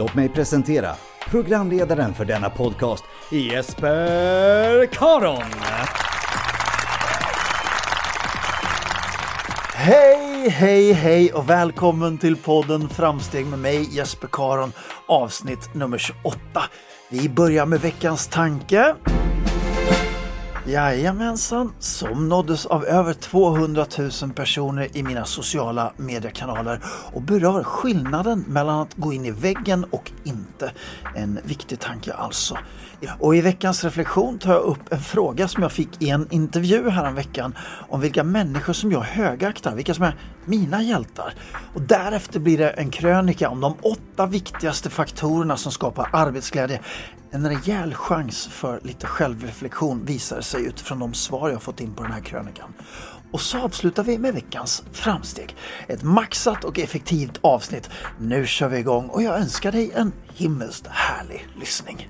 Låt mig presentera programledaren för denna podcast, Jesper Karon. Hej, hej, hej och välkommen till podden Framsteg med mig Jesper Karon avsnitt nummer 28. Vi börjar med veckans tanke. Jajamensan, som nåddes av över 200 000 personer i mina sociala mediekanaler och berör skillnaden mellan att gå in i väggen och inte. En viktig tanke alltså. Och i veckans reflektion tar jag upp en fråga som jag fick i en intervju häromveckan om vilka människor som jag högaktar, vilka som är mina hjältar. Och därefter blir det en krönika om de åtta viktigaste faktorerna som skapar arbetsglädje. En rejäl chans för lite självreflektion visar sig utifrån de svar jag fått in på den här krönikan. Och så avslutar vi med veckans framsteg. Ett maxat och effektivt avsnitt. Nu kör vi igång och jag önskar dig en himmelskt härlig lyssning.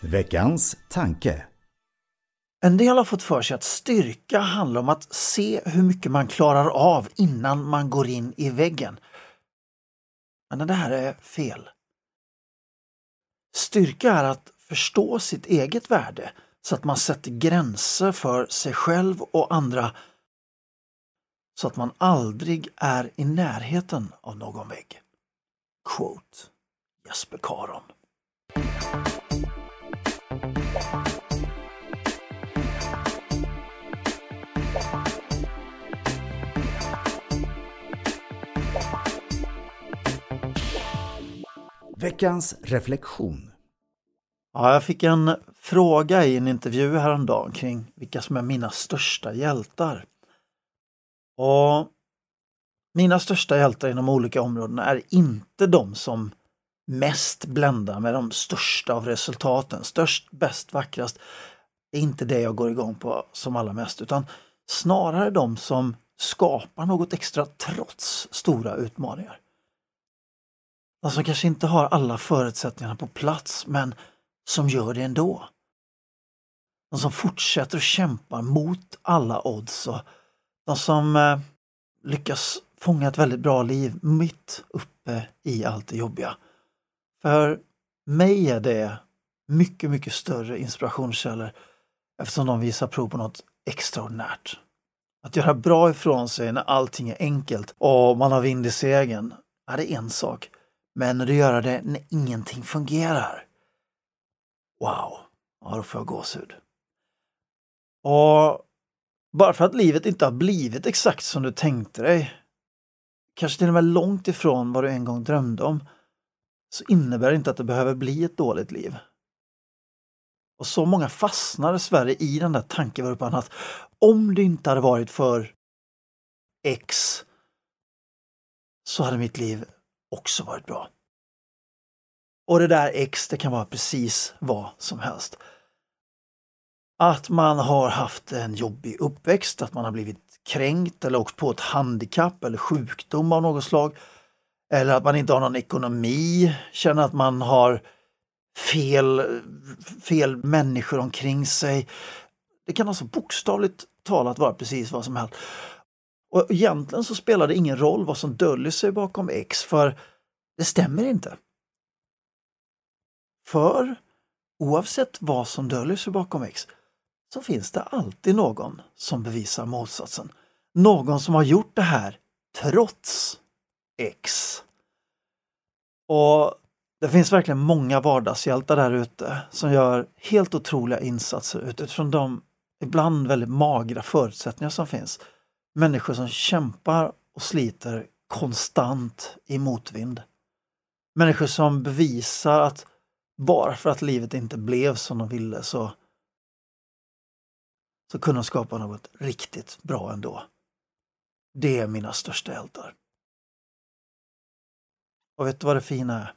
Veckans tanke. En del har fått för sig att styrka handlar om att se hur mycket man klarar av innan man går in i väggen. Men det här är fel. Styrka är att förstå sitt eget värde så att man sätter gränser för sig själv och andra så att man aldrig är i närheten av någon vägg. Quote Jesper Karon. Veckans reflektion. Ja, jag fick en fråga i en intervju häromdagen kring vilka som är mina största hjältar. Och Mina största hjältar inom olika områden är inte de som mest bländar med de största av resultaten. Störst, bäst, vackrast. Det är inte det jag går igång på som allra mest utan snarare de som skapar något extra trots stora utmaningar. De som kanske inte har alla förutsättningarna på plats men som gör det ändå. De som fortsätter att kämpa mot alla odds och de som eh, lyckas fånga ett väldigt bra liv mitt uppe i allt det jobbiga. För mig är det mycket, mycket större inspirationskällor eftersom de visar prov på något extraordinärt. Att göra bra ifrån sig när allting är enkelt och man har vind i segern är det en sak. Men att göra det när ingenting fungerar. Wow, ja, då får jag gåshud. Och bara för att livet inte har blivit exakt som du tänkte dig, kanske till och med långt ifrån vad du en gång drömde om, så innebär det inte att det behöver bli ett dåligt liv. Och så många fastnar dessvärre i den där tankevurpan att om det inte hade varit för X så hade mitt liv också varit bra. Och det där X, det kan vara precis vad som helst. Att man har haft en jobbig uppväxt, att man har blivit kränkt eller åkt på ett handikapp eller sjukdom av något slag. Eller att man inte har någon ekonomi, känner att man har fel, fel människor omkring sig. Det kan alltså bokstavligt talat vara precis vad som helst. Och egentligen så spelar det ingen roll vad som döljer sig bakom X, för det stämmer inte. För oavsett vad som döljer sig bakom X så finns det alltid någon som bevisar motsatsen. Någon som har gjort det här trots X. Och det finns verkligen många vardagshjältar där ute som gör helt otroliga insatser utifrån de ibland väldigt magra förutsättningar som finns. Människor som kämpar och sliter konstant i motvind. Människor som bevisar att bara för att livet inte blev som de ville så, så kunde de skapa något riktigt bra ändå. Det är mina största hjältar. Och vet du vad det fina är?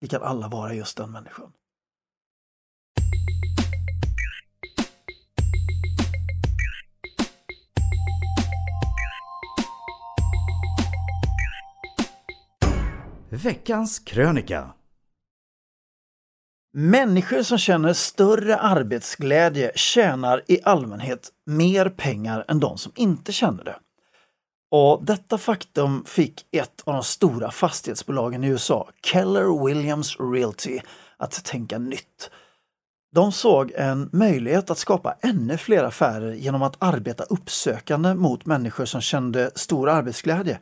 Vi kan alla vara just den människan. Veckans krönika. Människor som känner större arbetsglädje tjänar i allmänhet mer pengar än de som inte känner det. Och detta faktum fick ett av de stora fastighetsbolagen i USA, Keller Williams Realty, att tänka nytt. De såg en möjlighet att skapa ännu fler affärer genom att arbeta uppsökande mot människor som kände stor arbetsglädje.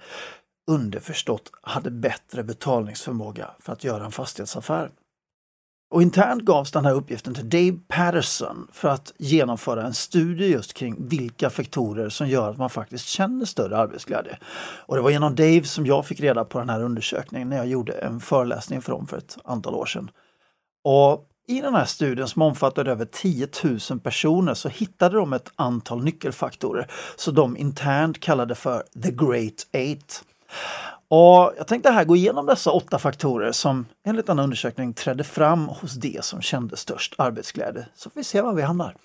Underförstått hade bättre betalningsförmåga för att göra en fastighetsaffär. Och internt gavs den här uppgiften till Dave Patterson för att genomföra en studie just kring vilka faktorer som gör att man faktiskt känner större arbetsglädje. Och det var genom Dave som jag fick reda på den här undersökningen när jag gjorde en föreläsning för dem för ett antal år sedan. Och i den här studien som omfattade över 10 000 personer så hittade de ett antal nyckelfaktorer som de internt kallade för The Great Eight. Och jag tänkte här gå igenom dessa åtta faktorer som enligt en undersökning trädde fram hos de som kände störst arbetsglädje. Så får vi se var vi hamnar.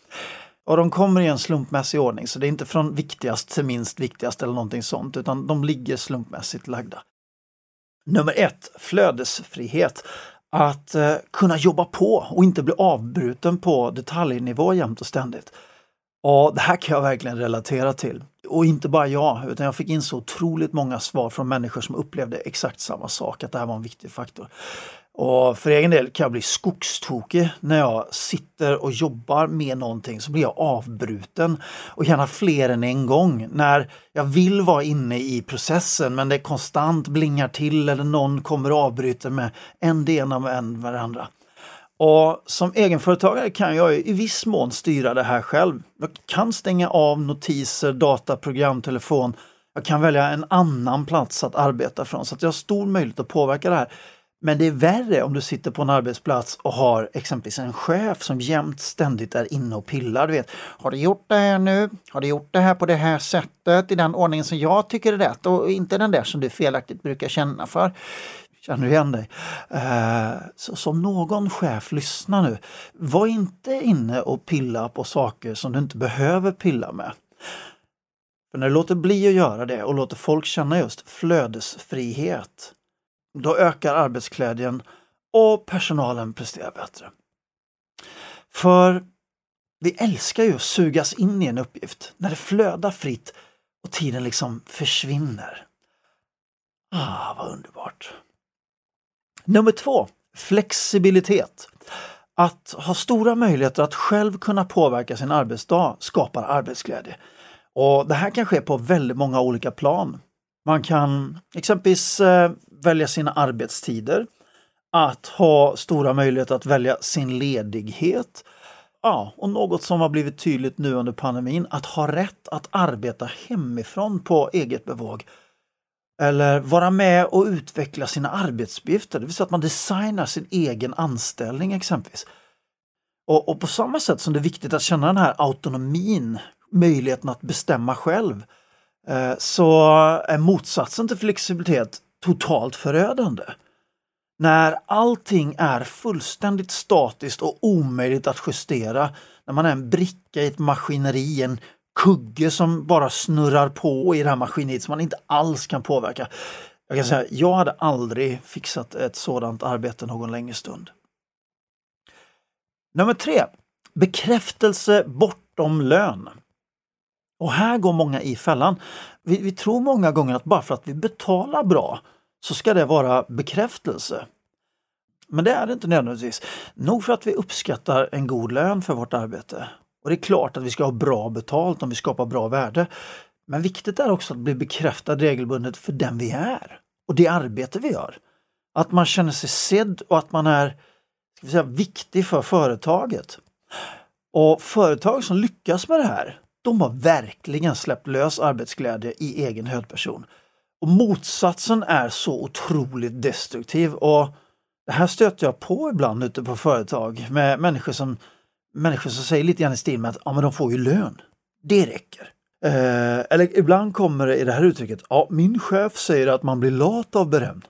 Och de kommer i en slumpmässig ordning, så det är inte från viktigast till minst viktigast eller någonting sånt, utan de ligger slumpmässigt lagda. Nummer ett, flödesfrihet. Att eh, kunna jobba på och inte bli avbruten på detaljnivå jämt och ständigt. Och det här kan jag verkligen relatera till. Och inte bara jag, utan jag fick in så otroligt många svar från människor som upplevde exakt samma sak, att det här var en viktig faktor. Och för egen del kan jag bli skogstokig när jag sitter och jobbar med någonting så blir jag avbruten och gärna fler än en gång. När jag vill vara inne i processen men det konstant blingar till eller någon kommer och avbryter med en det ena med en andra. Och som egenföretagare kan jag i viss mån styra det här själv. Jag kan stänga av notiser, data, program, telefon. Jag kan välja en annan plats att arbeta från så att jag har stor möjlighet att påverka det här. Men det är värre om du sitter på en arbetsplats och har exempelvis en chef som jämt ständigt är inne och pillar. Du vet, har du gjort det här nu? Har du gjort det här på det här sättet? I den ordningen som jag tycker är rätt och inte den där som du felaktigt brukar känna för. Känner du igen dig? Eh, så som någon chef, lyssna nu. Var inte inne och pilla på saker som du inte behöver pilla med. För när du låter bli att göra det och låter folk känna just flödesfrihet, då ökar arbetsglädjen och personalen presterar bättre. För vi älskar ju att sugas in i en uppgift när det flödar fritt och tiden liksom försvinner. Ah, vad underbart! Nummer två, flexibilitet. Att ha stora möjligheter att själv kunna påverka sin arbetsdag skapar arbetsglädje. Och Det här kan ske på väldigt många olika plan. Man kan exempelvis eh, välja sina arbetstider, att ha stora möjligheter att välja sin ledighet. Ja, och något som har blivit tydligt nu under pandemin, att ha rätt att arbeta hemifrån på eget bevåg eller vara med och utveckla sina arbetsuppgifter, det vill säga att man designar sin egen anställning exempelvis. Och, och, på samma sätt som det är viktigt att känna den här autonomin, möjligheten att bestämma själv, eh, så är motsatsen till flexibilitet totalt förödande. När allting är fullständigt statiskt och omöjligt att justera, när man är en bricka i ett maskineri, en kugge som bara snurrar på i det här maskineriet som man inte alls kan påverka. Jag kan säga, jag hade aldrig fixat ett sådant arbete någon längre stund. Nummer tre, bekräftelse bortom lön. Och här går många i fällan. Vi, vi tror många gånger att bara för att vi betalar bra så ska det vara bekräftelse. Men det är det inte nödvändigtvis. Nog för att vi uppskattar en god lön för vårt arbete. Och det är klart att vi ska ha bra betalt om vi skapar bra värde. Men viktigt är också att bli bekräftad regelbundet för den vi är och det arbete vi gör. Att man känner sig sedd och att man är ska vi säga, viktig för företaget. Och företag som lyckas med det här, de har verkligen släppt lös arbetsglädje i egen högperson. Och motsatsen är så otroligt destruktiv och det här stöter jag på ibland ute på företag med människor som, människor som säger lite grann i stil med att ja, men de får ju lön. Det räcker. Eh, eller ibland kommer det i det här uttrycket, ja min chef säger att man blir lat av beröm.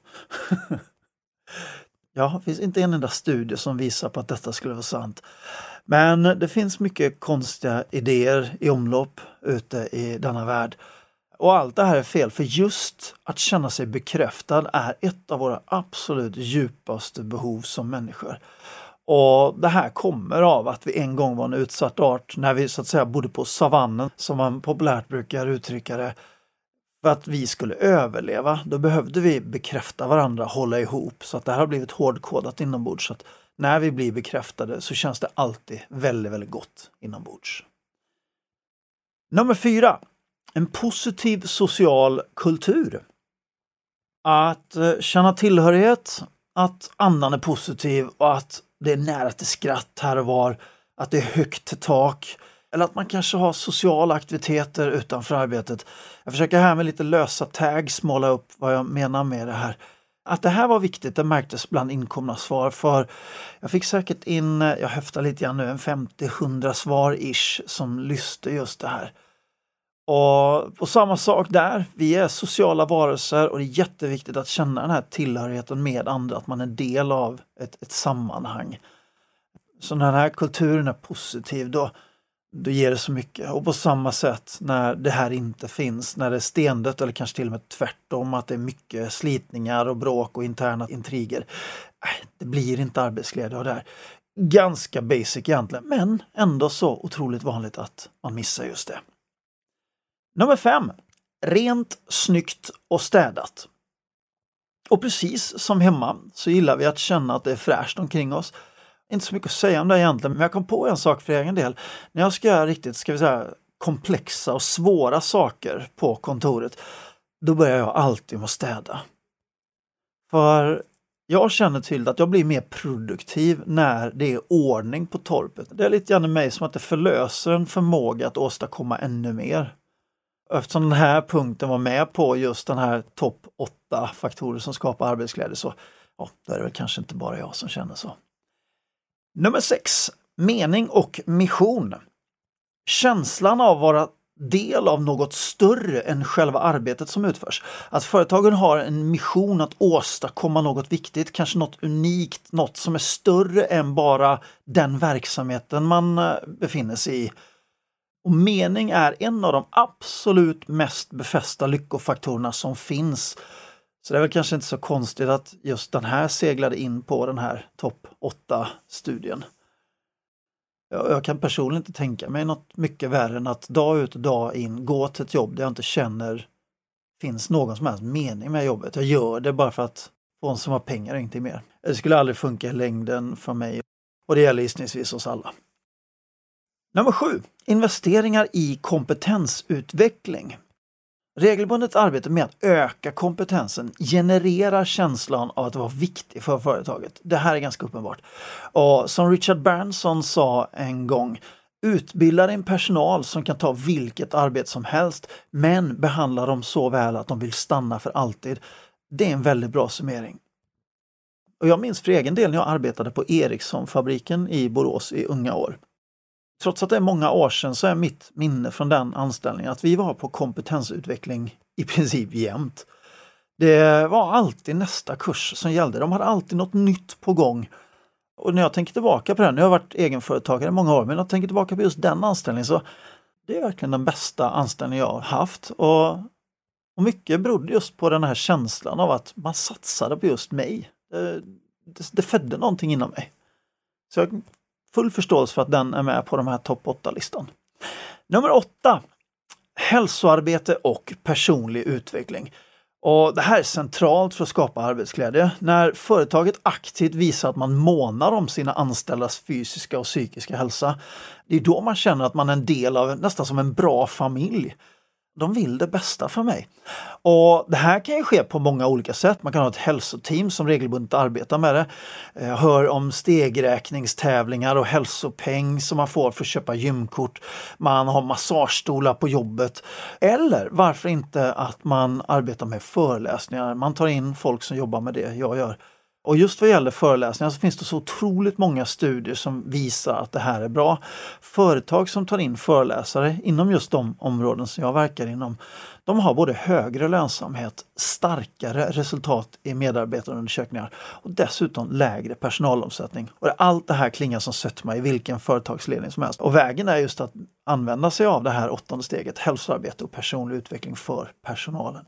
ja, det finns inte en enda studie som visar på att detta skulle vara sant. Men det finns mycket konstiga idéer i omlopp ute i denna värld. Och allt det här är fel, för just att känna sig bekräftad är ett av våra absolut djupaste behov som människor. Och det här kommer av att vi en gång var en utsatt art när vi så att säga bodde på savannen, som man populärt brukar uttrycka det. För att vi skulle överleva, då behövde vi bekräfta varandra, hålla ihop. Så att det här har blivit hårdkodat inombords. Så att när vi blir bekräftade så känns det alltid väldigt, väldigt gott inombords. Nummer fyra. En positiv social kultur. Att eh, känna tillhörighet, att andan är positiv och att det är nära till skratt här och var, att det är högt tak. Eller att man kanske har sociala aktiviteter utanför arbetet. Jag försöker här med lite lösa tags måla upp vad jag menar med det här. Att det här var viktigt, det märktes bland inkomna svar för jag fick säkert in, jag höftar lite grann nu, en 50-100 svar ish som lyste just det här. Och, och samma sak där, vi är sociala varelser och det är jätteviktigt att känna den här tillhörigheten med andra, att man är del av ett, ett sammanhang. Så när den här kulturen är positiv då, då ger det så mycket. Och på samma sätt när det här inte finns, när det är stendött eller kanske till och med tvärtom, att det är mycket slitningar och bråk och interna intriger. Äh, det blir inte arbetsglädje av det här. Ganska basic egentligen, men ändå så otroligt vanligt att man missar just det. Nummer fem. Rent, snyggt och städat. Och precis som hemma så gillar vi att känna att det är fräscht omkring oss. Inte så mycket att säga om det egentligen, men jag kom på en sak för egen del. När jag ska göra riktigt, ska vi säga, komplexa och svåra saker på kontoret, då börjar jag alltid med att städa. För jag känner till att jag blir mer produktiv när det är ordning på torpet. Det är lite grann i mig som att det förlöser en förmåga att åstadkomma ännu mer eftersom den här punkten var med på just den här topp 8 faktorer som skapar arbetsglädje så ja, då är det väl kanske inte bara jag som känner så. Nummer 6. Mening och mission. Känslan av att vara del av något större än själva arbetet som utförs. Att företagen har en mission att åstadkomma något viktigt, kanske något unikt, något som är större än bara den verksamheten man eh, befinner sig i och mening är en av de absolut mest befästa lyckofaktorerna som finns. Så det är väl kanske inte så konstigt att just den här seglade in på den här topp 8-studien. Jag kan personligen inte tänka mig något mycket värre än att dag ut och dag in gå till ett jobb där jag inte känner finns någon som helst mening med jobbet. Jag gör det bara för att få en som har pengar och ingenting mer. Det skulle aldrig funka i längden för mig och det gäller gissningsvis oss alla. Nummer sju, investeringar i kompetensutveckling. Regelbundet arbete med att öka kompetensen genererar känslan av att vara viktig för företaget. Det här är ganska uppenbart. Och som Richard Branson sa en gång, utbilda din personal som kan ta vilket arbete som helst, men behandla dem så väl att de vill stanna för alltid. Det är en väldigt bra summering. Och jag minns för egen del när jag arbetade på Ericssonfabriken i Borås i unga år trots att det är många år sedan så är mitt minne från den anställningen att vi var på kompetensutveckling i princip jämt. Det var alltid nästa kurs som gällde. De hade alltid något nytt på gång. Och när jag tänker tillbaka på det, nu har jag varit egenföretagare i många år, men när jag tänker tillbaka på just den anställningen så det är verkligen den bästa anställning jag har haft. Och, och mycket berodde just på den här känslan av att man satsade på just mig. Det, det, det födde någonting inom mig. Så jag full förståelse för att den är med på de här topp 8-listan. Nummer 8. Hälsoarbete och personlig utveckling. Och Det här är centralt för att skapa arbetsglädje. När företaget aktivt visar att man månar om sina anställdas fysiska och psykiska hälsa. Det är då man känner att man är en del av nästan som en bra familj de vill det bästa för mig. Och Det här kan ju ske på många olika sätt. Man kan ha ett hälsoteam som regelbundet arbetar med det. Jag hör om stegräkningstävlingar och hälsopeng som man får för att köpa gymkort. Man har massagestolar på jobbet. Eller varför inte att man arbetar med föreläsningar. Man tar in folk som jobbar med det jag gör och just vad gäller föreläsningar så finns det så otroligt många studier som visar att det här är bra. Företag som tar in föreläsare inom just de områden som jag verkar inom, de har både högre lönsamhet, starkare resultat i medarbetarundersökningar och dessutom lägre personalomsättning. Och allt det här klingar som sötma i vilken företagsledning som helst. Och vägen är just att använda sig av det här åttonde steget, hälsoarbete och personlig utveckling för personalen.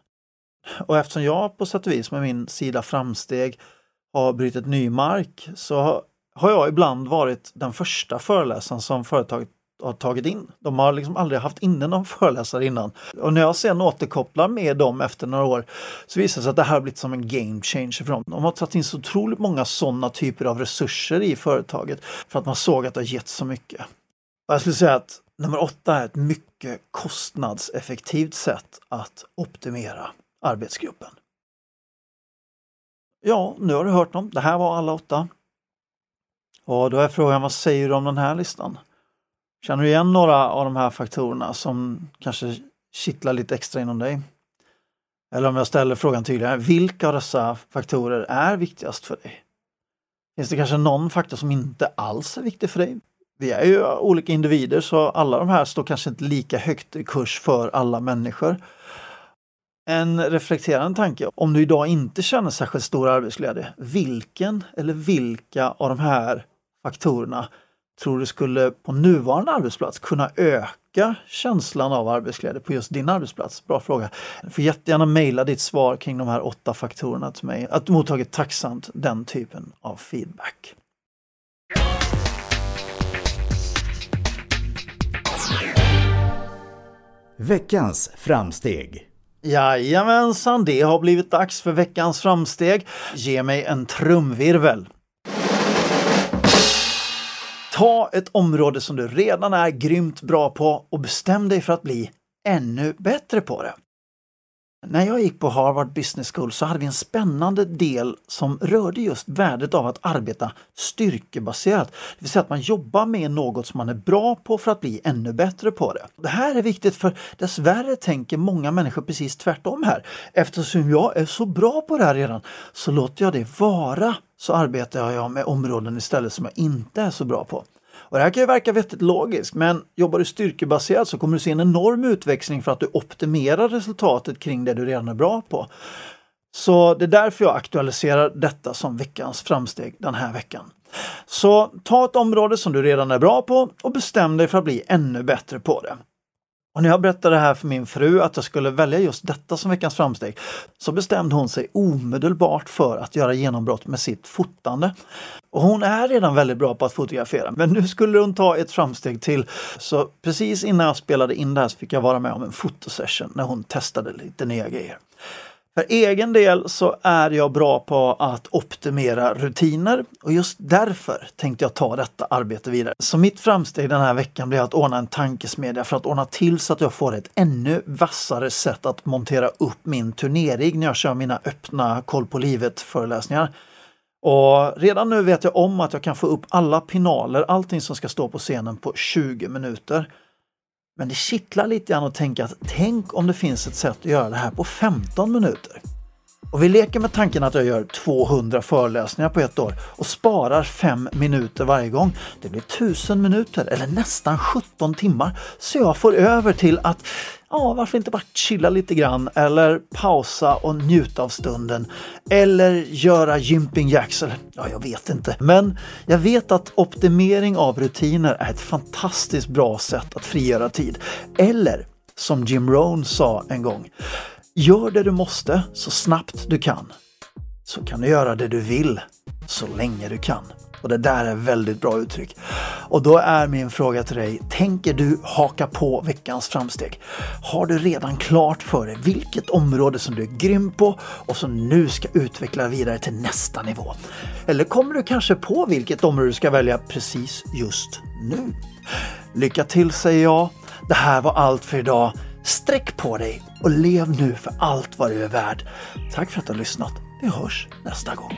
Och eftersom jag på sätt och vis med min sida framsteg har brutit ny mark så har jag ibland varit den första föreläsaren som företaget har tagit in. De har liksom aldrig haft inne någon föreläsare innan. Och när jag sen återkopplar med dem efter några år så visar det sig att det här har blivit som en game changer för dem. De har tagit in så otroligt många sådana typer av resurser i företaget för att man såg att det har gett så mycket. Och jag skulle säga att nummer åtta är ett mycket kostnadseffektivt sätt att optimera arbetsgruppen. Ja, nu har du hört dem. Det här var alla åtta. Och då är frågan, vad säger du om den här listan? Känner du igen några av de här faktorerna som kanske kittlar lite extra inom dig? Eller om jag ställer frågan tydligare, vilka av dessa faktorer är viktigast för dig? Finns det kanske någon faktor som inte alls är viktig för dig? Vi är ju olika individer så alla de här står kanske inte lika högt i kurs för alla människor. En reflekterande tanke. Om du idag inte känner särskilt stor arbetsglädje, vilken eller vilka av de här faktorerna tror du skulle på nuvarande arbetsplats kunna öka känslan av arbetsglädje på just din arbetsplats? Bra fråga. Du får jättegärna mejla ditt svar kring de här åtta faktorerna till mig. Att mottagit tacksamt den typen av feedback. Veckans framsteg Jajamensan, det har blivit dags för veckans framsteg. Ge mig en trumvirvel. Ta ett område som du redan är grymt bra på och bestäm dig för att bli ännu bättre på det. När jag gick på Harvard Business School så hade vi en spännande del som rörde just värdet av att arbeta styrkebaserat. Det vill säga att man jobbar med något som man är bra på för att bli ännu bättre på det. Det här är viktigt för dessvärre tänker många människor precis tvärtom här. Eftersom jag är så bra på det här redan så låter jag det vara så arbetar jag med områden istället som jag inte är så bra på. Och det här kan ju verka vettigt logiskt, men jobbar du styrkebaserat så kommer du se en enorm utväxling för att du optimerar resultatet kring det du redan är bra på. Så det är därför jag aktualiserar detta som veckans framsteg den här veckan. Så ta ett område som du redan är bra på och bestäm dig för att bli ännu bättre på det. Och när jag berättade det här för min fru att jag skulle välja just detta som veckans framsteg så bestämde hon sig omedelbart för att göra genombrott med sitt fotande. Och hon är redan väldigt bra på att fotografera men nu skulle hon ta ett framsteg till. Så precis innan jag spelade in det här så fick jag vara med om en fotosession när hon testade lite nya grejer. För egen del så är jag bra på att optimera rutiner och just därför tänkte jag ta detta arbete vidare. Så mitt framsteg den här veckan blir att ordna en tankesmedja för att ordna till så att jag får ett ännu vassare sätt att montera upp min turnering när jag kör mina öppna koll på livet föreläsningar. Och redan nu vet jag om att jag kan få upp alla pinaler, allting som ska stå på scenen på 20 minuter. Men det kittlar lite grann att tänka att tänk om det finns ett sätt att göra det här på 15 minuter. Och vi leker med tanken att jag gör 200 föreläsningar på ett år och sparar 5 minuter varje gång. Det blir 1000 minuter eller nästan 17 timmar. Så jag får över till att ja, varför inte bara chilla lite grann eller pausa och njuta av stunden. Eller göra jumping jacks eller ja, jag vet inte. Men jag vet att optimering av rutiner är ett fantastiskt bra sätt att frigöra tid. Eller som Jim Rohn sa en gång. Gör det du måste så snabbt du kan. Så kan du göra det du vill så länge du kan. Och det där är väldigt bra uttryck. Och då är min fråga till dig, tänker du haka på veckans framsteg? Har du redan klart för dig vilket område som du är grym på och som nu ska utveckla vidare till nästa nivå? Eller kommer du kanske på vilket område du ska välja precis just nu? Lycka till säger jag. Det här var allt för idag. Sträck på dig och lev nu för allt vad du är värd. Tack för att du har lyssnat. Vi hörs nästa gång.